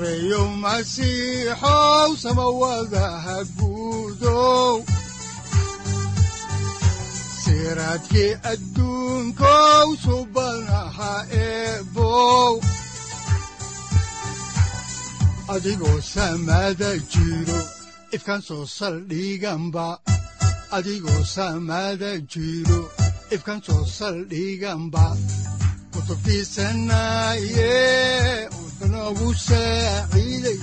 sareyow masiixow samawadaha guudow siraadkii adduunkow subanaha ifkan soo saldhiganba adigoo ifkan soo saldhiganba kutubtiisanaye udanogu saaciiday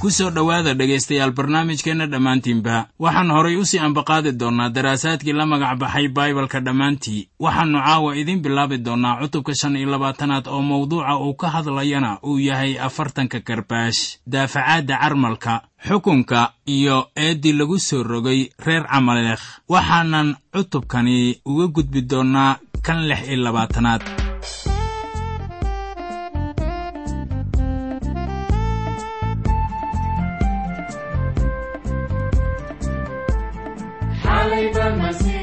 ku soo dhowaada dhegaystayaal barnaamijkeenna dhammaantiinba waxaan horay u sii ambaqaadi doonnaa daraasaadkii la magac baxay baibalka dhammaantii. Waxaannu caawa idiin bilaabi doonnaa cutubka shan iyo labaatanaad oo mawduuca uu ka hadlayana uu yahay afartanka karbaash. Daafacaadda carmalka xukunka iyo eeddii lagu soo rogay reer camaleekh. Waxaanan cutubkani uga gudbi doonnaa kan lix iyo labaatanaad Halley Burn,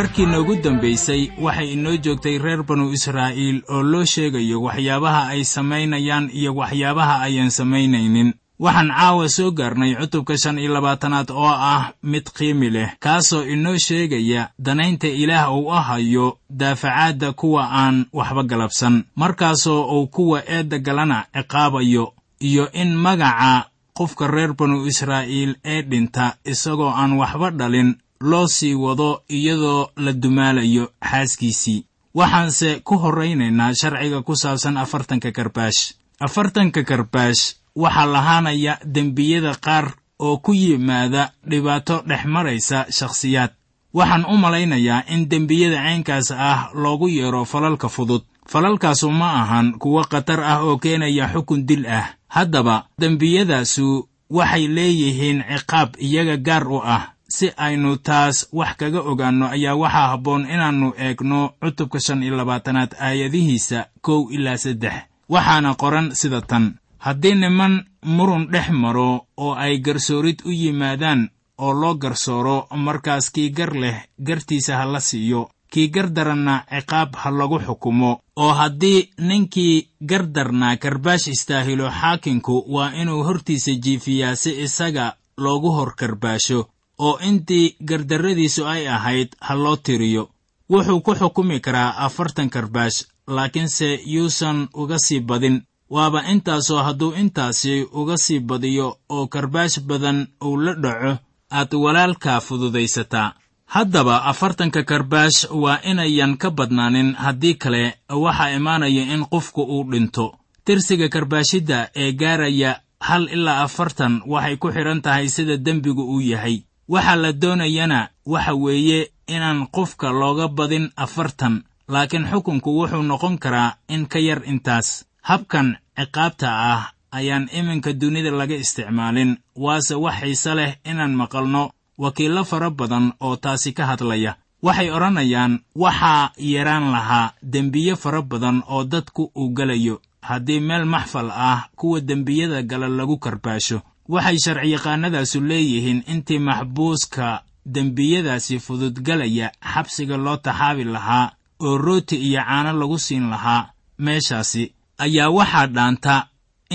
markii noogu dambaysay waxay inoo joogtay reer banu israa'iil oo loo sheegayo waxyaabaha ay samaynayaan iyo waxyaabaha ayaan samaynaynin. Waxaan caawa soo gaarnay cutubka shan iyo labaatanaad oo ah mid qiimi leh kaasoo inoo sheegaya danaynta ilaah uu ahayo daafacaadda kuwa aan waxba galabsan. Markaasoo uu kuwa eedda galana ciqaabayo iyo in magaca qofka reer banu israa'iil ee dhinta isagoo aan waxba dhalin loo sii wado iyadoo la dumaalayo xaaskiisii. Waxaanse ku horraynaynaa sharciga ku saabsan afartanka karbaash. Afartanka karbaash waxaa lahaanaya dembiyada qaar oo ku yimaada dhibaato dhex maraysa shakhsiyaad. Waxaan u malaynayaa in dembiyada caynkaas ah loogu yeedho falalka fudud. Falalkaasu ma ahan kuwo khatar ah oo keenaya xukun dil ah. Haddaba dembiyadaasu waxay leeyihiin ciqaab iyaga gaar u ah si aynu taas wax kaga ogaanno ayaa waxaa habboon inaannu eegno cutubka shan iyo labaatanaad aayadihiisa kow ilaa saddex. Waxaana qoran sida tan. Haddii niman murun dhex maro oo ay garsoorid u yimaadaan oo loo garsooro markaas kii gar leh gartiisa ha la siiyo kii gardaranna ciqaab ha lagu xukumo. Oo haddii ninkii gardarnaa karbaash istaahilo xaakinku waa inuu hortiisa jiifiyaa si isaga loogu hor karbaasho oo intii gardarradiisu ay ahayd ha loo tiriyo. Wuxuu ku xukumi karaa afartan karbaash laakiinse yuusan uga sii badin. Waaba intaasoo hadduu intaasi uga sii badiyo oo karbaash badan uu la dhaco aad walaalkaa fududaysataa. Haddaba afartanka karbaash waa inayan ka badnaanin haddii kale waxaa imaanaya in qofku uu dhinto. Tirsiga karbaashidda ee gaaraya hal ilaa afartan waxay ku xidhan tahay sida dembigu uu yahay waxa la doonayana waxa weeye inaan qofka looga badin afartan laakiin xukunku wuxuu noqon karaa in ka yar intaas. Habkan ciqaabta ah ayaan iminka dunida laga isticmaalin waase wax xiise leh inaan maqalno wakiillo fara badan oo taasi ka hadlaya. Waxay odhanayaan waxaa yaraan lahaa dembiye fara badan oo dadku uu gelayo haddii meel maxfal ah kuwa dembiyada gala lagu karbaasho waxay sharciyaqaanadaasu leeyihiin intii maxbuuska dembiyadaasi fududgalaya xabsiga loo taxaabi lahaa oo rooti iyo caano lagu siin lahaa meeshaasi ayaa waxaa dhaanta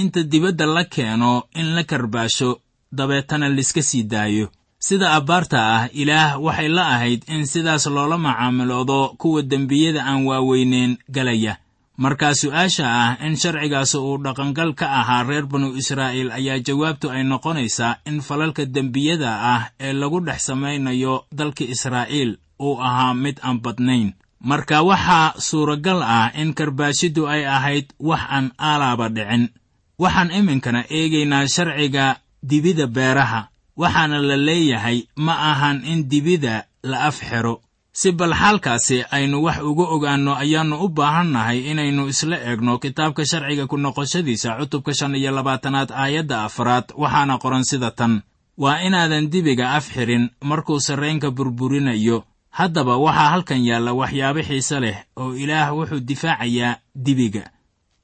inta dibadda la keeno in la karbaasho dabeetana liska sii daayo. Sida abbaarta ah ilaah waxay la ahayd in sidaas loola macaamiloodo kuwa dembiyada aan waaweyneyn galaya markaa su'aasha ah in sharcigaasi uu dhaqangal ka ahaa reer banu israa'iil ayaa jawaabtu ay noqonaysaa in falalka dembiyada ah ee lagu dhex samaynayo dalka israa'iil uu ahaa mid aan badnayn. Marka waxaa suuragal ah in karbaashiddu ay ahayd wax aan aalaaba dhicin. Waxaan iminkana eegaynaa sharciga dibida beeraha waxaana la leeyahay ma ahan in dibida la af xero si bal xaalkaasi aynu wax uga ogaanno ayaannu u baahannahay inaynu isla eegno kitaabka sharciga ku noqoshadiisa cutubka shan iyo labaatanaad aayadda afraad. Waxaana qoran sida tan. Waa inaadan dibiga af xirin markuu sarraynka burburinayo. Haddaba waxaa halkan yaalla waxyaabo xiise leh oo ilaah wuxuu difaacayaa dibiga.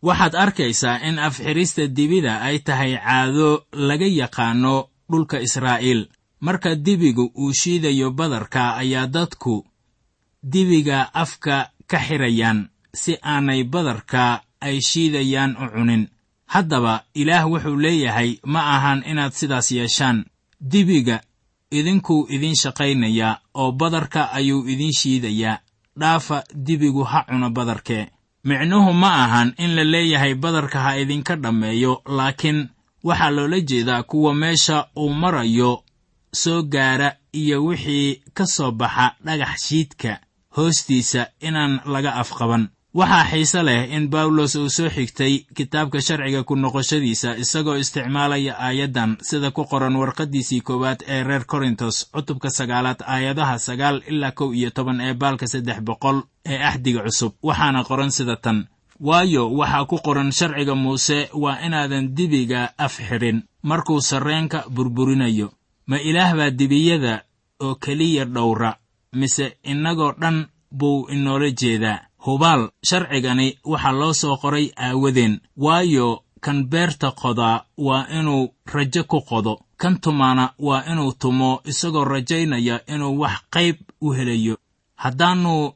Waxaad arkaysaa in afxirista dibida ay tahay caado laga yaqaanno dhulka israa'iil. Marka dibigu uu shiidayo badarka ayaa dadku dibiga afka ka xidhayaan si aanay badarka ay shiidayaan u cunin. Haddaba ilaah wuxuu leeyahay ma ahan inaad sidaas yeeshaan. Dibiga idinkuu idiin shaqaynayaa oo badarka ayuu idiin shiidayaa dhaafa dibigu ha cuno badarkee micnuhu ma ahan in la leeyahay badarka ha idinka dhammeeyo laakiin waxaa loola jeedaa kuwa meesha uu marayo soo gaara iyo wixii ka soo baxa dhagax shiidka hoostiisa inaan laga afqaban. Waxaa xiise leh in bawlos uu soo xigtay kitaabka sharciga ku noqoshadiisa isagoo isticmaalaya aayaddan sida ku qoran warqaddiisii koowaad ee reer korintos cutubka sagaalaad aayadaha sagaal ilaa kow iyo toban ee baalka saddex boqol ee axdiga cusub. Waxaana qoran sida tan waayo waxaa ku qoran sharciga muuse waa inaadan dibiga af xidhin markuu sarreenka burburinayo. Ma ilaah baa dibiyada oo keliya dhowra mise innagoo dhan buu inoola jeedaa. Hubaal sharcigani waxaa loo soo qoray aawadeen. Waayo kan beerta qodaa waa inuu rajo ku qodo. Kan tumaana waa inuu tumo isagoo rajaynaya inuu wax qayb u helayo. Haddaannu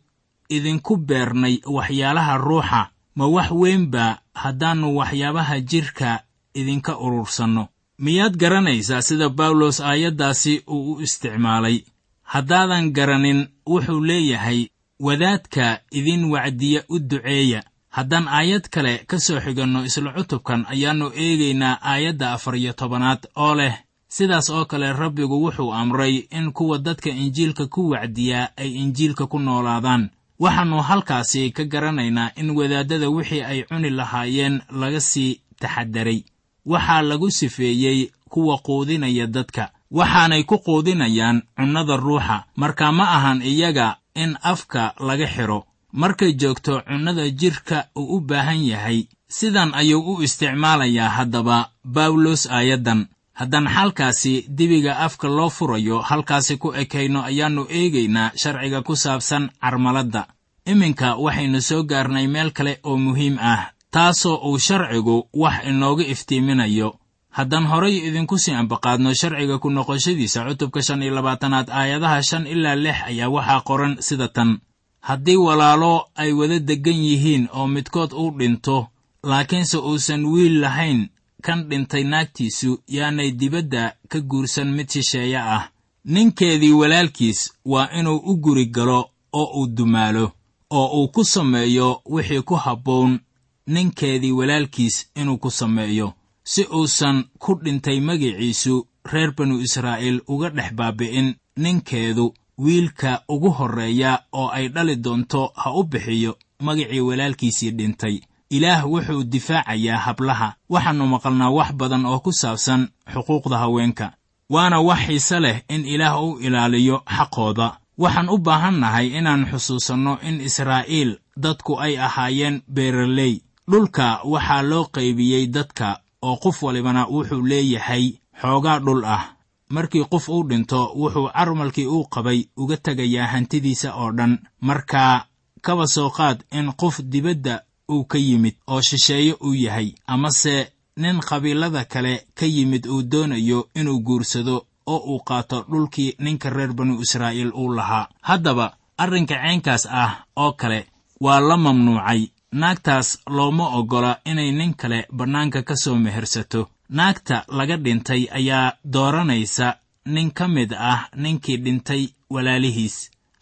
idinku beernay waxyaalaha ruuxa ma wax weynba haddaannu waxyaabaha jidhka idinka urursanno. Miyaad garanaysaa sida bawlos aayaddaasi uu u isticmaalay haddaadan garanin wuxuu leeyahay wadaadka idin wacdiya u duceeya. Haddaan aayad kale ka soo xiganno isla cutubkan ayaannu eegaynaa aayadda afar iyo tobanaad oo leh sidaas oo kale rabbigu wuxuu amray in kuwa dadka injiilka ku wacdiyaa ay injiilka ku noolaadaan. Waxaannu halkaasi ka garanaynaa in wadaaddada wixii ay cuni lahaayeen laga sii taxadaray waxaa lagu sifeeyey kuwa quudinaya dadka waxaanay ku quudinayaan cunnada ruuxa. Marka ma ahan iyaga in afka laga xidho markay joogto cunnada jidhka uu u baahan yahay. Sidan ayuu u isticmaalayaa haddaba bawlos aayaddan. Haddaan xaalkaasi dibiga afka loo furayo halkaasi ku ekayno ayaannu eegaynaa sharciga ku saabsan carmaladda. Iminka waxaynu soo gaarnay meel kale oo muhiim ah taasoo uu sharcigu wax inooga iftiiminayo haddaan horay idinku sii ambaqaadno sharciga ku noqoshadiisa cutubka shan iyo labaatanaad aayadaha shan ilaa lix ayaa waxaa qoran sida tan. Haddii walaalo ay wada deggan yihiin oo midkood uu dhinto laakiinse uusan wiil lahayn kan dhintay naagtiisu yaanay dibadda ka guursan mid shisheeye ah. Ninkeedii walaalkiis waa inuu u guri galo oo uu dumaalo oo uu ku sameeyo wixii ku habboon ninkeedii walaalkiis inuu ku sameeyo si uusan ku dhintay magiciisu reer banu israa'iil uga dhex baabi'in ninkeedu wiilka ugu horreeya oo ay dhali doonto ha u bixiyo magicii walaalkiisii dhintay. Ilaah wuxuu difaacayaa hablaha waxaannu maqalnaa wax badan oo ku saabsan xuquuqda haweenka. Waana wax xiise leh in ilaah u ilaaliyo xaqooda. Waxaan u baahannahay inaan xusuusanno in israa'iil dadku ay ahaayeen beeraley. Dhulka waxaa loo qaybiyey dadka oo qof walibana wuxuu leeyahay xoogaa dhul ah. Markii qof uu dhinto wuxuu carmalkii uu qabay uga tegayaa hantidiisa oo dhan. Markaa kaba soo qaad in qof dibadda uu ka yimid oo shisheeye uu yahay amase nin qabiilada kale ka yimid uu doonayo inuu guursado oo uu qaato dhulkii ninka reer banu israa'iil uu lahaa. Haddaba arrinka ceenkaas ah oo kale waa la mamnuucay naagtaas looma oggola inay nin kale bannaanka ka soo mehersato. Naagta laga dhintay ayaa dooranaysa nin ka mid ah ninkii dhintay walaalihiis.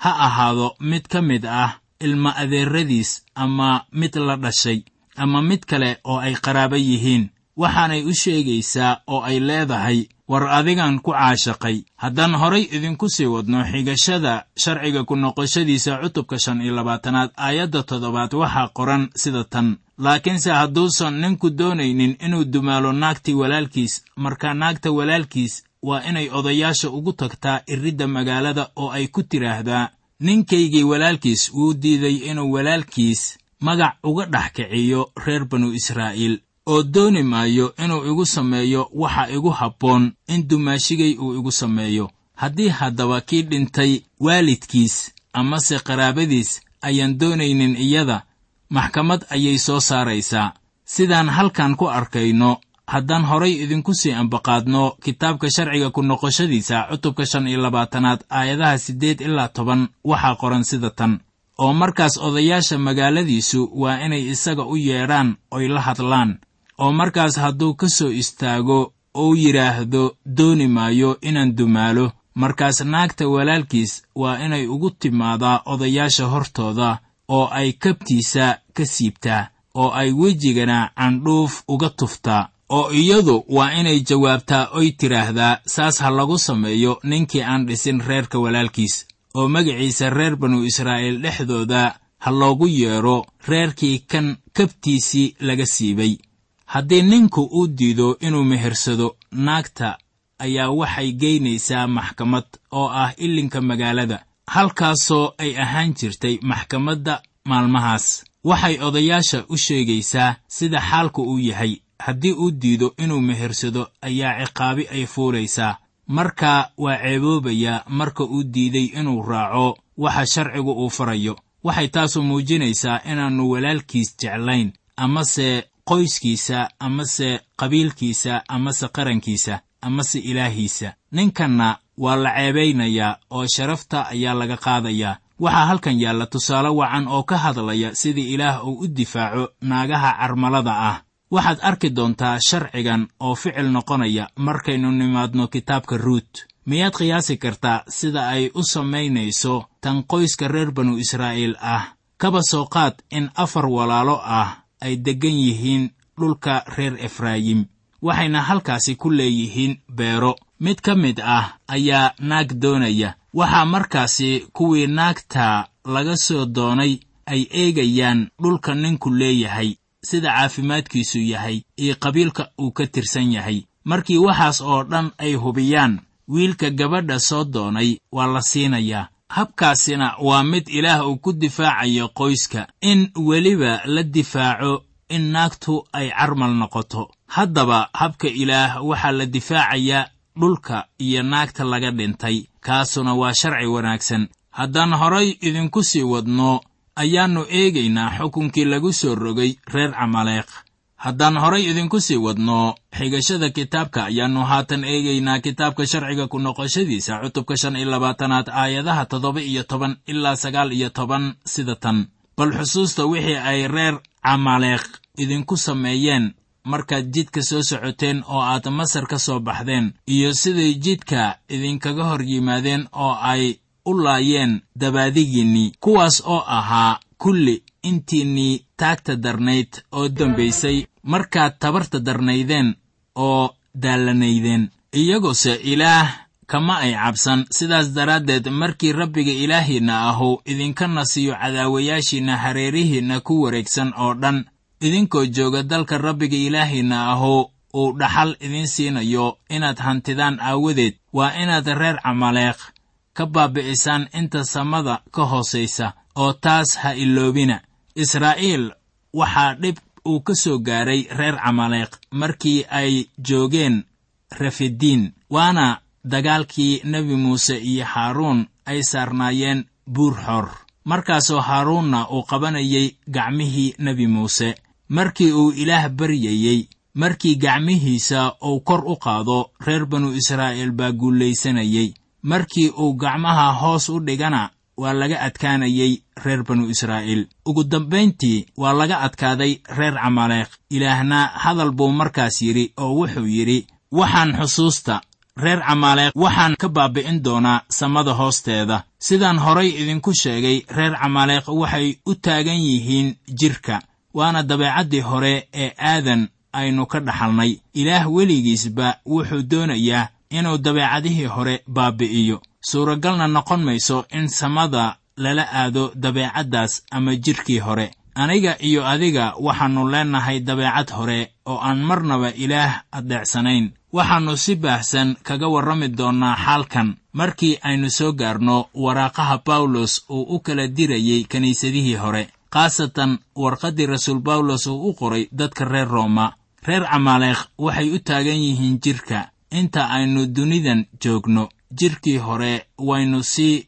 Ha ahaado mid ka mid ah ilma adeeradiis ama mid la dhashay ama mid kale oo ay qaraaba yihiin waxaanay u sheegaysaa oo ay leedahay war adigan ku caashaqay. Haddaan horay idinku sii wadno xigashada sharciga ku noqoshadiisa cutubka shan iyo labaatanaad aayadda toddobaad waxaa qoran sida tan. Laakiinse hadduusan ninku doonaynin inuu dumaalo naagtii walaalkiis marka naagta walaalkiis waa inay odayaasha ugu tagtaa iridda magaalada oo ay ku tidhaahdaa ninkaygii walaalkiis wuu diiday inuu walaalkiis magac uga dhex kiciyo reer banu israa'iil oo dooni maayo inuu igu sameeyo waxa igu habboon in dumaashigay uu igu sameeyo. Haddii haddaba kii dhintay waalidkiis amase qaraabadiis ayaan doonaynin iyada. Maxkamad ayay soo saaraysaa. Sidaan halkan ku arkayno haddaan horay idinku sii ambaqaadno kitaabka sharciga ku noqoshadiisa cutubka shan iyo labaatanaad aayadaha siddeed ilaa toban waxaa qoran sida tan. Oo markaas odayaasha magaaladiisu waa inay isaga u yeedhaan oy la hadlaan oo markaas hadduu ka soo istaago ou yidhaahdo dooni maayo inaan dumaalo. Markaas naagta walaalkiis waa inay ugu timaadaa odayaasha hortooda oo ay kabtiisa ka siibtaa oo ay wejigana candhuuf uga tuftaa oo iyadu waa inay jawaabtaa oy tidhaahdaa saas ha lagu sameeyo ninkii aan dhisin reerka walaalkiis. Oo magaciisa reer banu israa'iil dhexdooda ha loogu yeedho reerkii kan kabtiisii laga siibay haddii ninku uu diido inuu mehersado naagta ayaa waxay geynaysaa maxkamad oo ah ilinka magaalada halkaasoo ay ahaan jirtay maxkamadda maalmahaas. Waxay odayaasha u sheegaysaa sida xaalku uu yahay. Haddii uu diido inuu mehersado ayaa ciqaabi ay fuulaysaa markaa waa ceeboobayaa marka uu diiday inuu raaco waxa sharcigu uu farayo. Waxay taasu muujinaysaa inaannu walaalkiis jeclayn amase qoyskiisa amase qabiilkiisa amase qarankiisa amase ilaahiisa. Ninkanna waa la ceebaynayaa oo sharafta ayaa laga qaadayaa waxaa halkan yaalla tusaale wacan oo ka hadlaya sidii ilaah uu u difaaco naagaha carmalada ah. Waxaad arki doontaa sharcigan oo ficil noqonaya markaynu nimaadno kitaabka ruut. Miyaad qiyaasi kartaa sida ay u samaynayso tan qoyska reer banu israa'iil ah? Kaba soo qaad in afar walaalo ah ay deggan yihiin dhulka reer efraayim waxayna halkaasi ku leeyihiin beero. Mid ka mid ah ayaa naag doonaya. Waxaa markaasi kuwii naagta laga soo doonay ay eegayaan dhulka ninku leeyahay sida caafimaadkiisu yahay iyo qabiilka uu ka tirsan yahay. Markii waxaas oo dhan ay hubiyaan wiilka gabadha soo doonay waa la siinayaa habkaasina waa mid ilaah uu ku difaacayo qoyska. In weliba la difaaco in naagtu ay carmal noqoto. Haddaba habka ilaah waxaa la difaacayaa dhulka iyo naagta laga dhintay. Kaasuna waa sharci wanaagsan. Haddaan horay idinku sii wadno ayaannu eegaynaa xukunkii lagu soo rogay reer camaleeq haddaan horay idinku sii wadno xigashada kitaabka ayaannu haatan eegaynaa kitaabka sharciga ku noqoshadiisa cutubka shan iyo labaatanaad aayadaha toddoba iyo toban ilaa sagaal iyo toban sida tan. Bal xusuusta wixii ay reer camaleeq idinku sameeyeen markaad jidka soo socoteen oo aad masar ka soo baxdeen iyo siday jidka idinkaga hor yimaadeen oo ay u laayeen dabaadigiinnii kuwaas oo ahaa kulli intiinnii taagta darnayd oo dambaysay markaad tabarta darnaydeen oo daallanaydeen iyagose ilaah kama ay cabsan. Sidaas daraaddeed markii rabbiga ilaahiinna ahu idinka nasiyo cadaawayaashiinna hareerihiinna ku wareegsan oo dhan. Idinkoo jooga dalka rabbiga ilaahiinna ahu uu dhaxal idiin siinayo. Inaad hantidaan aawadeed waa inaad reer camaleeq ka baabi'isaan inta samada ka hoosaysa oo taas ha iloobina. Israa'iil waxaa dhib uu ka soo gaaray reer camaleeq markii ay joogeen refidiin waana dagaalkii nebi muuse iyo haaruun ay saarnaayeen buur xor. Markaasoo haaruunna uu qabanayay gacmihii nebi muuse markii uu ilaah baryayey markii gacmihiisa uu kor u qaado reer banu israa'iil baa guulaysanayey markii uu gacmaha hoos u dhigana waa laga adkaanayey reer banu israa'iil. Ugu dambayntii waa laga adkaaday reer camaleeq. Ilaahna hadal buu markaas yidhi oo wuxuu yidhi waxaan xusuusta reer camaaleeq waxaan ka baabi'in doonaa samada hoosteeda. Sidaan horay idinku sheegay reer camaaleeq waxay u taagan yihiin jidhka waana dabeecaddii hore ee aadan aynu ka dhaxalnay. Ilaah weligiisba wuxuu doonayaa inuu dabeecadihii hore baabi'iyo suuragalna noqon mayso in samada lala aado dabeecaddaas ama jidhkii hore. Aniga iyo adiga waxaannu leennahay dabeecad hore oo aan marnaba ilaah addeecsanayn waxaannu si baahsan kaga warrami doonnaa xaalkan. Markii aynu soo gaarno waraaqaha bawlos uu u kala dirayey kiniisadihii hore khaasatan warqaddii rasuul bawlos uu u qoray dadka reer rooma. Reer camaaleekh waxay u taagan yihiin jidhka inta aynu dunidan joogno jidhkii hore waynu sii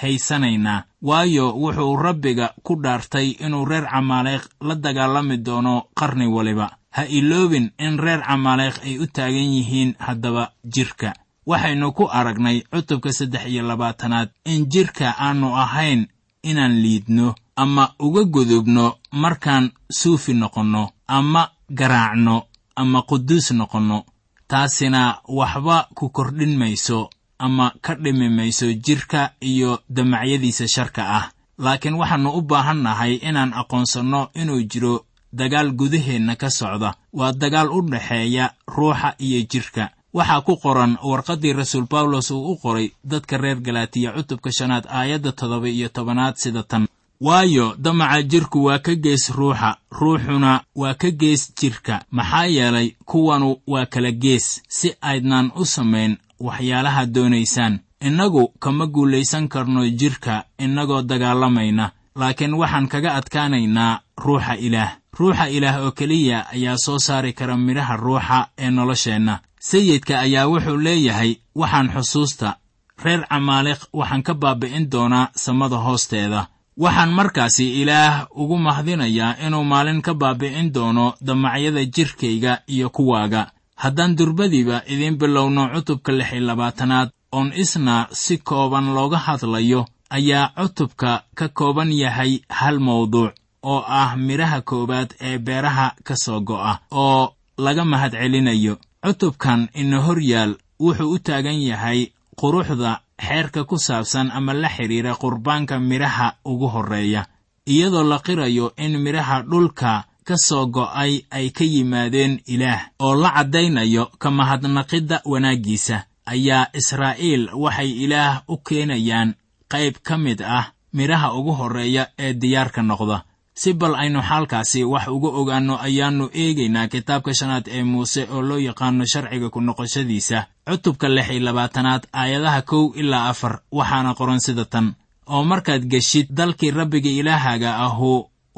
haysanaynaa. Waayo wuxuu rabbiga ku dhaartay inuu reer camaaleekh la dagaalami doono qarni waliba. Ha iloobin in reer camaaleekh ay u taagan yihiin haddaba jidhka waxaynu ku aragnay cutubka saddex iyo labaatanaad in jidhka aannu ahayn inaan liidno ama uga gudubno markaan suufi noqonno ama garaacno ama quduus noqonno. Taasina waxba ku kordhin mayso ama ka dhimi mayso jidhka iyo damacyadiisa sharka ah. Laakiin waxaannu u baahan nahay inaan aqoonsanno inuu jiro dagaal gudaheenna ka socda. Waa dagaal u dhexeeya ruuxa iyo jidhka waxaa ku qoran warqaddii rasuul bawlos uu u qoray dadka reer galaatiya cutubka shanaad aayadda toddoba iyo tobanaad sida tan. Waayo damaca jidhku waa ka gees ruuxa ruuxuna waa ka gees jidhka maxaa yeelay kuwanu waa kala gees si aydnaan u samayn waxyaalaha doonaysaan. Innagu kama guulaysan karno jidhka innagoo dagaalamayna laakiin waxaan kaga adkaanaynaa ruuxa ilaah. Ruuxa ilaah oo keliya ayaa soo saari kara midhaha ruuxa ee nolosheenna. Sayidka ayaa wuxuu leeyahay waxaan xusuusta. Reer camaaliq waxaan ka baabi'in doonaa samada hoosteeda. Waxaan markaasi ilaah ugu mahdinayaa inuu maalin ka baabi'in doono damacyada jidhkayga iyo kuwaaga haddaan durbadiiba idiin bilowno cutubka lix iyo labaatanaad oon isna si kooban looga hadlayo ayaa cutubka ka kooban yahay hal mawduuc oo ah midhaha koowaad ee beeraha ka soo go'a oo laga mahad celinayo. Cutubkan ina hor yaal wuxuu u taagan yahay quruxda xeerka ku saabsan ama la xidhiira qurbaanka midhaha ugu horreeya iyadoo la qirayo in midhaha dhulka ka soo go'ay ay ka yimaadeen ilaah. Oo la caddaynayo ka mahadnaqidda wanaaggiisa ayaa israa'iil waxay ilaah u keenayaan qayb ka mid ah midhaha ugu horreeya ee diyaarka noqda. Si bal aynu xaalkaasi wax uga ogaanno ayaannu eegaynaa kitaabka shanaad ee muuse oo loo yaqaano sharciga ku noqoshadiisa cutubka lix iyo labaatanaad aayadaha kow ilaa afar waxaana qoran sida tan. Oo markaad geshid dalkii rabbiga ilaahaaga ahu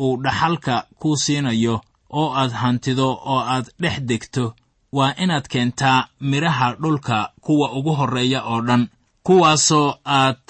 uu dhaxalka kuu siinayo oo aad hantido oo aad dhex degto waa inaad keentaa midhaha dhulka kuwa ugu horreeya oo dhan kuwaasoo aad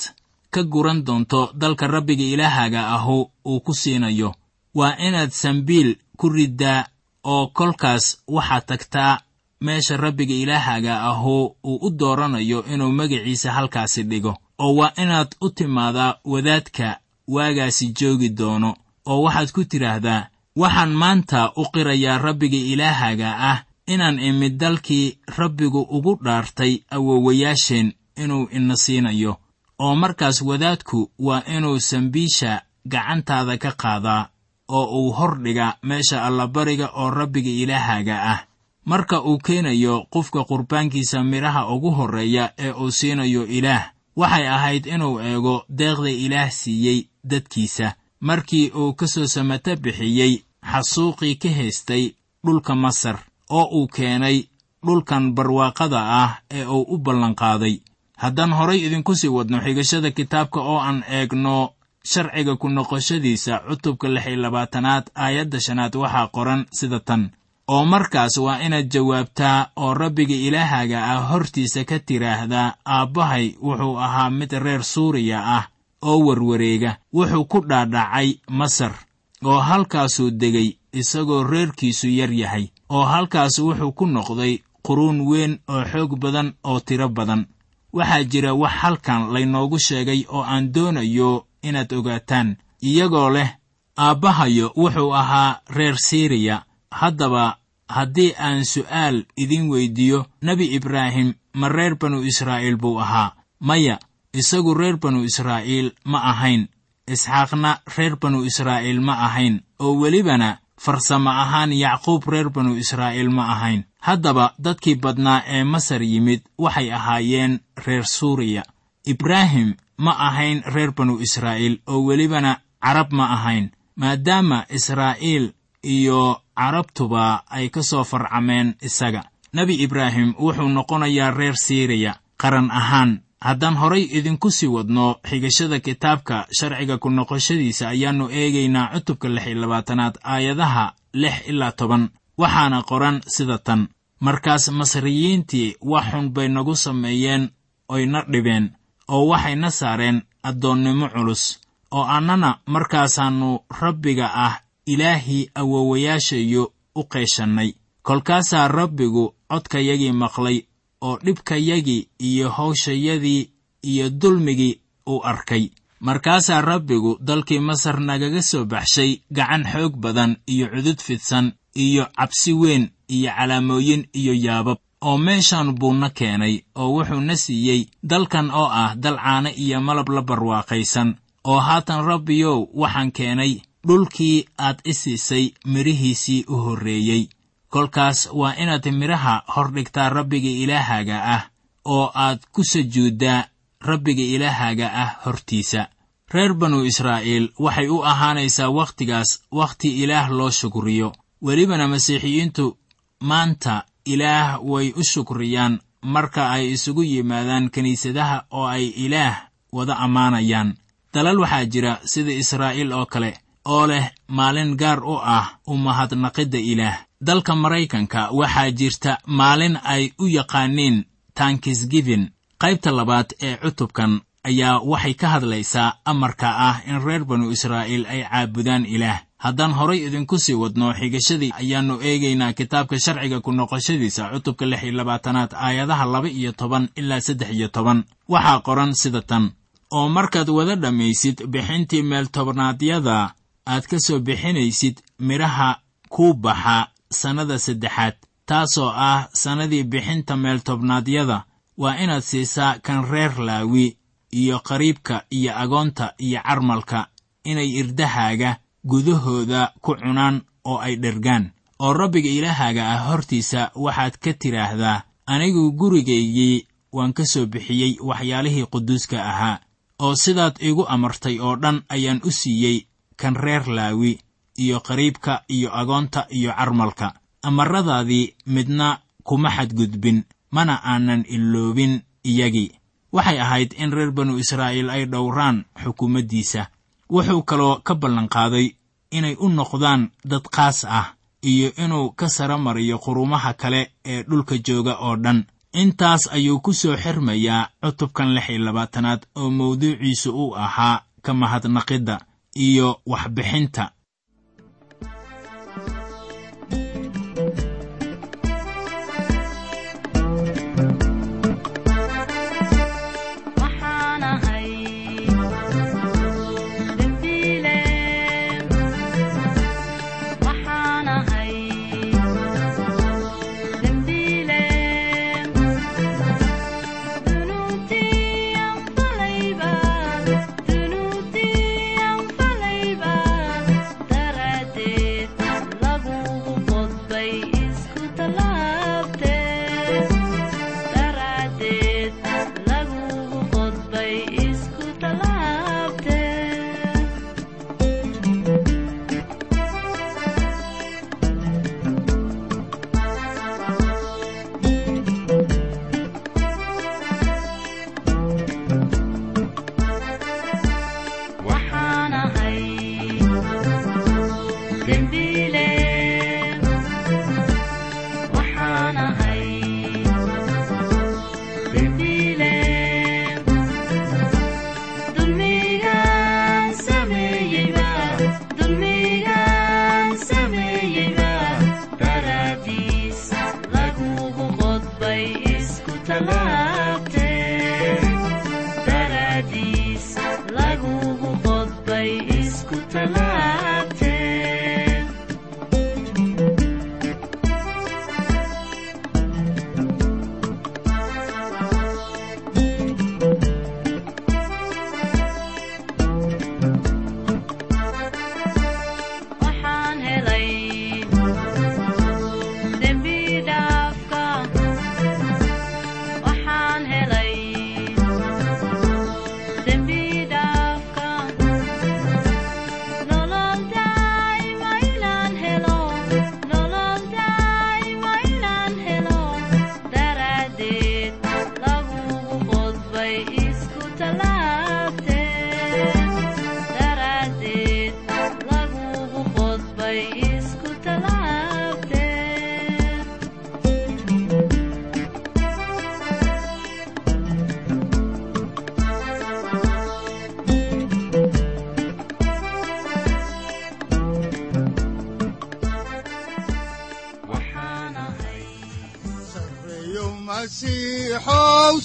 ka guran doonto dalka rabbiga ilaahaaga ahu uu ku siinayo. Waa inaad sambiil ku riddaa oo kolkaas waxaad tagtaa meesha rabbiga ilaahaaga ahu uu u dooranayo inuu magaciisa halkaasi dhigo oo waa inaad u timaadaa wadaadka waagaasi joogi doono oo waxaad ku tidhaahdaa waxaan maanta u qirayaa rabbiga ilaahaaga ah inaan imid dalkii rabbigu ugu dhaartay awowayaasheen inuu ina siinayo oo markaas wadaadku waa inuu sambiisha gacantaada ka qaadaa oo uu hordhiga meesha allabariga oo rabbiga ilaahaaga ah. Marka uu keenayo qofka qurbaankiisa midhaha ugu horreeya ee uu siinayo ilaah waxay ahayd inuu eego deeqda ilaah siiyey dadkiisa markii uu ka soo samata bixiyey xasuuqii ka haystay dhulka masar oo uu keenay dhulkan barwaaqada ah ee uu u ballanqaaday. Haddaan horay idinku sii wadno xigashada kitaabka oo aan eegno sharciga ku noqoshadiisa cutubka lix iyo labaatanaad aayadda shanaad waxaa qoran sida tan. Oo markaas waa inaad jawaabtaa oo rabbiga ilaahaaga ah hortiisa ka tidhaahdaa aabbahay wuxuu ahaa mid reer suuriya ah oo warwareega wuxuu ku dhaadhacay masar oo halkaasuu degay isagoo reerkiisu yar yahay oo halkaas wuxuu ku noqday quruun weyn oo xoog badan oo tiro badan. Waxaa jira wax halkan laynoogu sheegay oo aan doonayo inaad ogaataan. Iyagoo leh aabbahayo wuxuu ahaa reer siiriya. Haddaba haddii aan su'aal idin weyddiiyo nebi ibraahim ma reer banu israa'iil buu ahaa. Maya isagu reer banu israa'iil ma ahayn. Isxaaqna reer banu israa'iil ma ahayn. Oo welibana farsamo ahaan yacquub reer banu israa'iil ma ahayn. Haddaba dadkii badnaa ee masar yimid waxay ahaayeen reer suuriya. Ibraahim ma ahayn reer banu israa'iil oo welibana carab ma ahayn. Maadaama israa'iil iyo carabtuba ay ka soo farcameen isaga. Nebi ibraahim wuxuu noqonayaa reer siiriya qaran ahaan haddaan horay idinku sii wadno xigashada kitaabka sharciga ku noqoshadiisa ayaannu eegaynaa cutubka lix iyo labaatanaad aayadaha lix ilaa toban. Waxaana qoran sida tan. Markaas masriyiintii wax xun bay nagu sameeyeen oyna dhibeen oo waxayna saareen addoonnimo culus oo annana markaasaannu rabbiga ah ilaahii awowayaashayo u qeeshannay. Kolkaasaa rabbigu codkayagii maqlay oo dhibkayagii iyo hawshayadii iyo dulmigii uu arkay. Markaasaa rabbigu dalkii masar nagaga soo baxshay gacan xoog badan iyo cudud fidsan iyo cabsi weyn iyo calaamooyin iyo yaabab oo meeshaan buuna keenay oo wuxuuna siiyey dalkan oo ah dal caano iyo malab la barwaaqaysan oo haatan rabbiyow waxaan keenay dhulkii aad i siisay midhihiisii u horreeyey kolkaas waa inaad midhaha hor dhigtaa rabbiga ilaahaaga ah oo aad ku sujuuddaa rabbiga ilaahaaga ah hortiisa. Reer banu israa'iil waxay u ahaanaysaa wakhtigaas wakhti ilaah loo shukriyo. Welibana masiixiyiintu maanta ilaah way u shukriyaan marka ay isugu yimaadaan kiniisadaha oo ay ilaah wada ammaanayaan. Dalal waxaa jira sida israa'iil oo kale oo leh maalin gaar u ah u mahadnaqidda ilaah dalka maraykanka waxaa jirta maalin ay u yaqaaniin tankisgivin qaybta labaad ee cutubkan ayaa waxay ka hadlaysaa amarka ah in reer banu israa'iil ay caabudaan ilaah. Haddaan horay idinku sii wadno xigashadii ayaannu eegaynaa kitaabka sharciga ku noqoshadiisa cutubka lix iyo labaatanaad aayadaha laba iyo toban ilaa saddex iyo toban. Waxaa qoran sida tan. Oo markaad wada dhammaysid bixintii meeltobnaadyada aad ka soo bixinaysid midhaha kuu baxa sannada saddexaad taasoo ah sannadii bixinta meeltobnaadyada waa inaad siisaa kan reer laawi iyo qariibka iyo agoonta iyo carmalka inay irdahaaga gudahooda ku cunaan oo ay dhergaan. Oo rabbiga ilaahaaga ah hortiisa waxaad ka tidhaahdaa anigu gurigaygii waan ka soo bixiyey waxyaalihii quduuska ahaa oo sidaad igu amartay oo dhan ayaan u siiyey kan reer laawi iyo qariibka iyo agoonta iyo carmalka. Amaradaadii midna kuma xadgudbin mana aanan iloobin iyagii. Waxay ahayd in reer banu israa'iil ay dhowraan xukuumaddiisa. Wuxuu kaloo ka ballanqaaday inay u noqdaan dad qaas ah iyo inuu ka sara mariyo qurumaha kale ee dhulka jooga oo dhan. Intaas ayuu ku soo xirmayaa cutubkan lix iyo labaatanaad oo mawduuciisu uu ahaa ka mahadnaqidda iyo waxbixinta